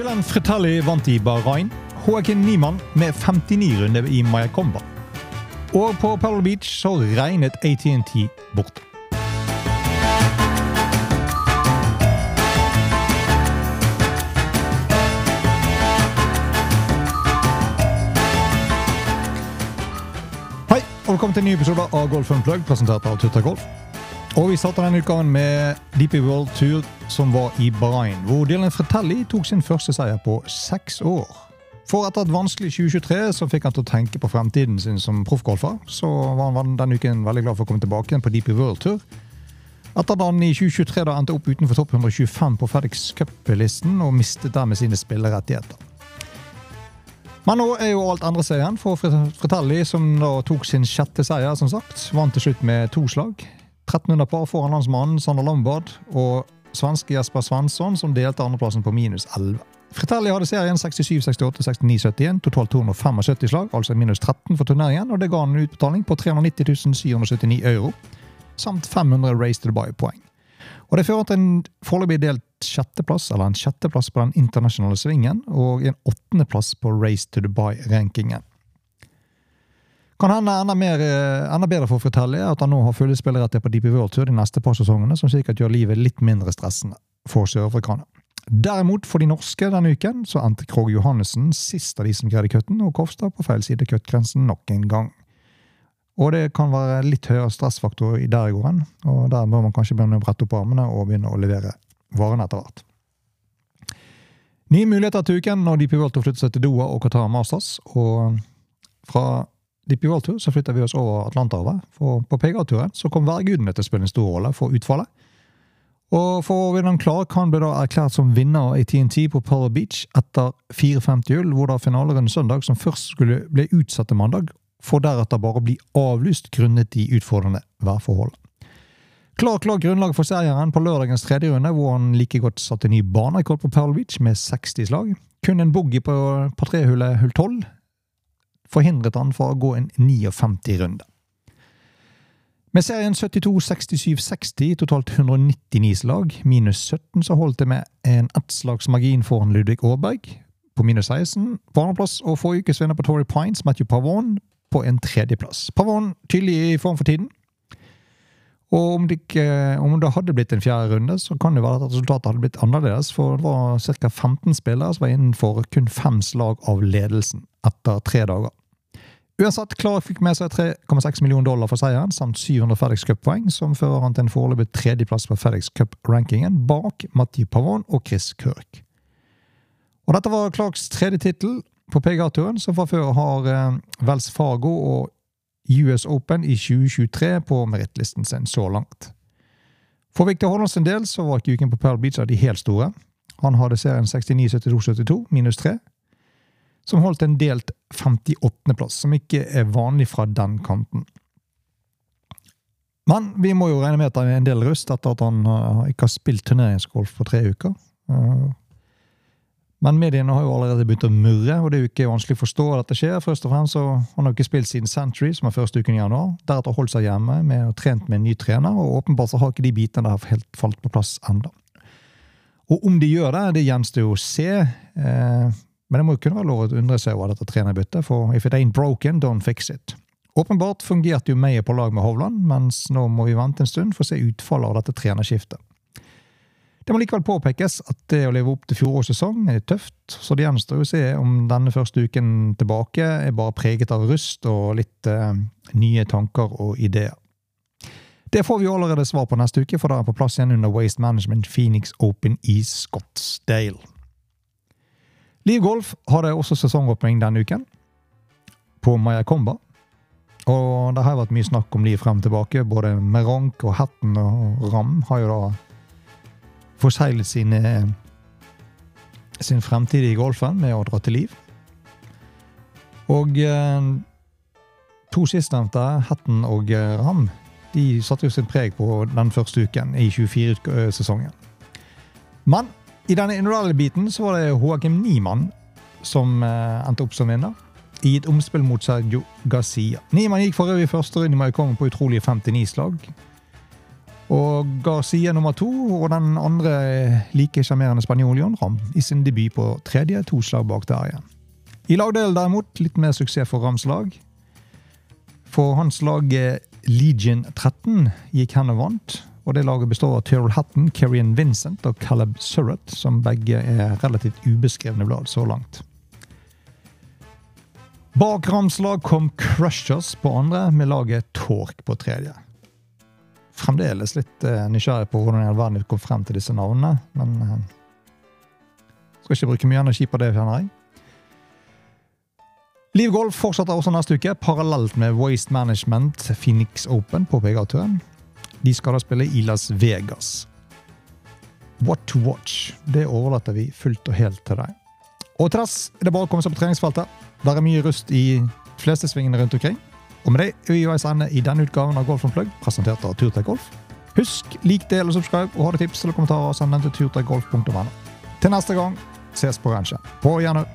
Dylan Fritelli vant i Bahrain. Joaquin Niemann med 59 runder i Mayakomba. Og på Pebble Beach så regnet ATNT bort. Hei, og velkommen til en ny episode av Golf Unplugged, presentert av Tutta Golf. Og Vi starter denne utgaven med DP World Tour, som var i Bahrain, hvor Dylan Fratelli tok sin første seier på seks år. For etter et vanskelig 2023 så fikk han til å tenke på fremtiden sin som proffgolfer. Så var han denne uken veldig glad for å komme tilbake igjen på DP World Tour. Etter at han i 2023 da endte opp utenfor topp 125 på FedEx Cup-listen og mistet dermed sine spillerettigheter. Men nå er jo alt endret seg igjen for Fratelli, som da tok sin sjette seier. som sagt. Vant til slutt med to slag. 1300 par foran landsmannen Sander Lombard og svenske Jesper Svensson, som delte andreplassen på minus 11. Fritelli hadde serien 67, 68, 69, 71, totalt 275 slag, altså minus 13 for turneringen, og det ga han en utbetaling på 390 779 euro, samt 500 Race to Dubai-poeng. Og Det fører til en foreløpig delt sjetteplass, eller en sjetteplass på den internasjonale svingen, og en åttendeplass på Race to Dubai-rankingen. Kan hende enda, mer, eh, enda bedre for å fortelle at han nå har fulle spilleretter på DP World Tour de neste par sesongene, som sikkert gjør livet litt mindre stressende for sørafrikanere. Derimot, for de norske denne uken, så endte Krog Johannessen sist av de som greide cutten, og Kofstad på feil side cutgrensen nok en gang. Og det kan være litt høyere stressfaktor i der i går og der bør man kanskje begynne å brette opp armene og begynne å levere varene etter hvert. Nye muligheter til uken når DP World flytter seg til Doha og Qatar Masters, og fra World Tour så flytta vi oss over Atlanterhavet. For på PGA-turen så kom værgudene til å spille en stor rolle for utfallet. Og for den klar kan bli da erklært som vinner i TNT på Power Beach etter 4.50 hull, hvor da finaleren søndag, som først skulle bli utsatt til mandag, for deretter bare å bli avlyst grunnet de utfordrende værforhold. Klar, klar grunnlag for serien på lørdagens tredje runde, hvor han like godt satte ny banerekord på Pearl Beach med 60 slag. Kun en boogie på par tre-hullet hull 12, forhindret han fra å gå en 59 runde. Med serien 72-67-60, totalt 199 slag, minus 17, så holdt det med en ettslagsmargin foran Ludvig Aaberg på minus 16 på andreplass, og forrige ukes vinner på Tory Pines, Matthew Pavon, på en tredjeplass. Pavon tydelig i form for tiden. Og om det, ikke, om det, hadde blitt en fjerde runde, så kan det være at resultatet hadde blitt annerledes. For det var ca. 15 spillere som var innenfor kun fem slag av ledelsen etter tre dager. Uansett, Clark fikk med seg 3,6 millioner dollar for seieren, samt 700 FedEx Cup-poeng, som fører han til en foreløpig tredjeplass på FedEx Cup-rankingen, bak Mathieu Pavon og Chris Kirk. Og Dette var Clarks tredje tittel på PGA-turen, som fra før har eh, Wells Fargo og US Open i 2023 på merittlisten sin så langt. For Victor Hollands del så var ikke uken på Pearl Beach av de helt store. Han hadde serien 69-72-72, minus 3, som holdt en delt 58.-plass, som ikke er vanlig fra den kanten. Men vi må jo regne med at det er en del rust etter at han uh, ikke har spilt turneringsgolf på tre uker. Uh, men mediene har jo allerede begynt å murre, og det er jo ikke vanskelig å forstå at dette skjer. Først og fremst så Han har ikke spilt siden Century, som er første uken i januar. Deretter holdt seg hjemme med og trent med en ny trener, og åpenbart så har ikke de bitene der helt falt på plass ennå. Og om de gjør det, det gjenstår jo å se. Eh, men det må jo kunne være lov å undre seg over dette trenerbyttet, for if it ain't broken, don't fix it. Åpenbart fungerte jo Meyer på lag med Hovland, mens nå må vi vente en stund for å se utfallet av dette trenerskiftet. Det må likevel påpekes at det å leve opp til fjorårets sesong er tøft, så det gjenstår å se om denne første uken tilbake er bare preget av rust og litt eh, nye tanker og ideer. Det får vi allerede svar på neste uke, for da er på plass igjen under Waste Management Phoenix Open i Scottsdale. Liv Golf hadde også sesongåpning denne uken, på Mayakomba. Og det har vært mye snakk om Liv frem og tilbake. Både Meronk og Hatten og Ram har jo da forseglet sine, sin fremtid i golfen med å dra til Liv. Og eh, to sistnevnte, Hatten og Ram, de satte jo sin preg på den første uken i 24-sesongen. Men i denne individuelle biten så var det Joakim Niemann som eh, endte opp som vinner. I et omspill mot Sergio Gazia. Niemann gikk for øvrig første runde i Maikongen på utrolige 59 slag. Og Garcia nummer to og den andre like sjarmerende spanjol John Ram i sin debut på tredje, to slag bak der igjen. I lagdelen derimot litt mer suksess for Rams lag. For hans lag eh, Legion 13 gikk hen og vant. Og det laget består av Tyrrell Hatton, Kerrian Vincent og Caleb Surrett, som begge er relativt ubeskrevne blad så langt. Bak Rams lag kom Crushers på andre, med laget Tork på tredje fremdeles litt uh, nysgjerrig på hvordan i all verden vi kom frem til disse navnene. Men uh, skal ikke bruke mye energi på det, kjenner jeg. Liv Golf fortsetter også neste uke, parallelt med Waste Management Phoenix Open på PGA-turen. De skal da spille i Las Vegas. What to watch, det overlater vi fullt og helt til deg. Og dess er det bare å komme seg på treningsfeltet. Der er mye rust i de fleste svingene rundt omkring. Og med det er vi veis ende i denne utgaven av Golf on Plug, presentert av Turtek Golf. Husk, lik, del og subscribe, og har du tips eller kommentarer, send den til turtekgolf.no. Til neste gang, ses på ranchen. På gjennom.